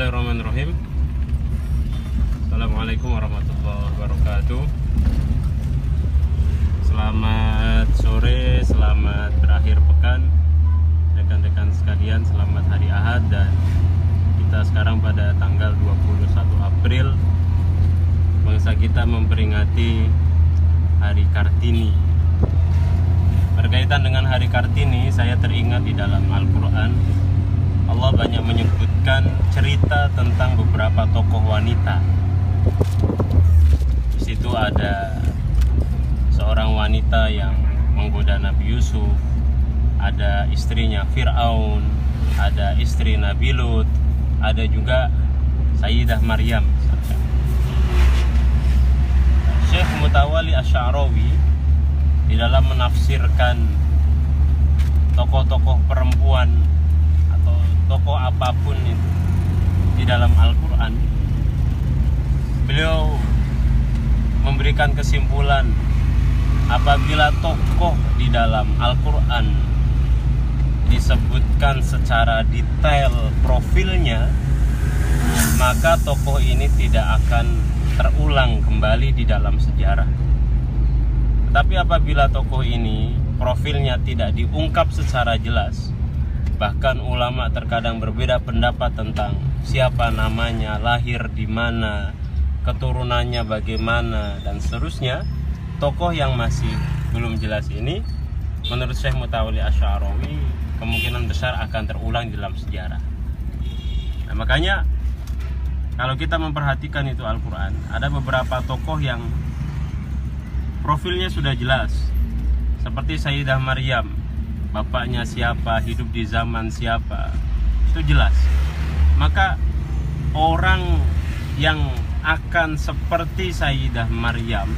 Bismillahirrahmanirrahim. Assalamualaikum warahmatullahi wabarakatuh. Selamat sore, selamat berakhir pekan. Rekan-rekan sekalian, selamat hari Ahad Dan kita sekarang pada tanggal 21 April. Bangsa kita memperingati Hari Kartini. Berkaitan dengan Hari Kartini, saya teringat di dalam Al-Quran Allah banyak menyebutkan cerita tentang beberapa tokoh wanita. Di situ ada seorang wanita yang menggoda Nabi Yusuf, ada istrinya Fir'aun, ada istri Nabi Lut, ada juga Sayyidah Maryam. Syekh Mutawali Asy'arawi di dalam menafsirkan tokoh-tokoh perempuan tokoh apa pun itu di dalam Al-Quran beliau memberikan kesimpulan apabila tokoh di dalam Al-Quran disebutkan secara detail profilnya maka tokoh ini tidak akan terulang kembali di dalam sejarah. Tetapi apabila tokoh ini profilnya tidak diungkap secara jelas Bahkan ulama terkadang berbeda pendapat tentang siapa namanya, lahir di mana, keturunannya bagaimana dan seterusnya. Tokoh yang masih belum jelas ini menurut Syekh Mutawali Asy'arawi kemungkinan besar akan terulang dalam sejarah. Nah, makanya kalau kita memperhatikan itu Al-Qur'an, ada beberapa tokoh yang profilnya sudah jelas. Seperti Sayyidah Maryam bapaknya siapa, hidup di zaman siapa, itu jelas. Maka orang yang akan seperti Sayyidah Maryam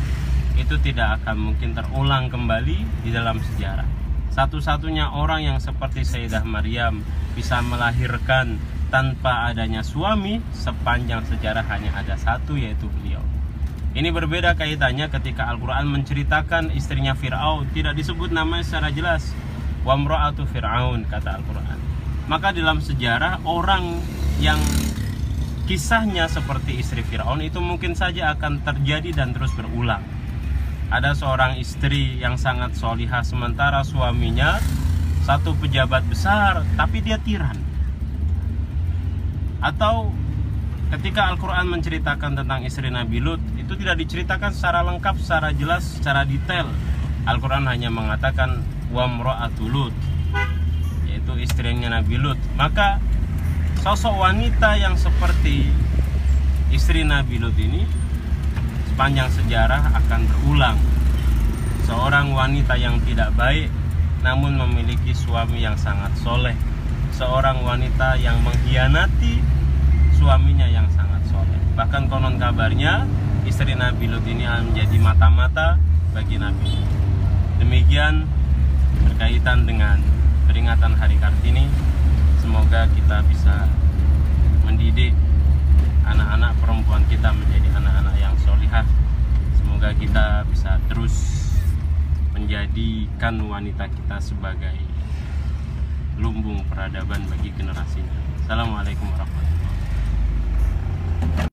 itu tidak akan mungkin terulang kembali di dalam sejarah. Satu-satunya orang yang seperti Sayyidah Maryam bisa melahirkan tanpa adanya suami sepanjang sejarah hanya ada satu yaitu beliau. Ini berbeda kaitannya ketika Al-Quran menceritakan istrinya Fir'aun tidak disebut namanya secara jelas wamra'atu fir'aun kata Al-Qur'an. Maka dalam sejarah orang yang kisahnya seperti istri Firaun itu mungkin saja akan terjadi dan terus berulang. Ada seorang istri yang sangat solihah sementara suaminya satu pejabat besar tapi dia tiran. Atau ketika Al-Quran menceritakan tentang istri Nabi Lut itu tidak diceritakan secara lengkap, secara jelas, secara detail. Al-Quran hanya mengatakan wamra'atu Lut yaitu istrinya Nabi Lut. Maka sosok wanita yang seperti istri Nabi Lut ini sepanjang sejarah akan berulang. Seorang wanita yang tidak baik namun memiliki suami yang sangat soleh. Seorang wanita yang mengkhianati suaminya yang sangat soleh. Bahkan konon kabarnya istri Nabi Lut ini menjadi mata-mata bagi Nabi demikian berkaitan dengan peringatan Hari Kartini. Semoga kita bisa mendidik anak-anak perempuan kita menjadi anak-anak yang solihah. Semoga kita bisa terus menjadikan wanita kita sebagai lumbung peradaban bagi generasinya. Assalamualaikum warahmatullahi wabarakatuh.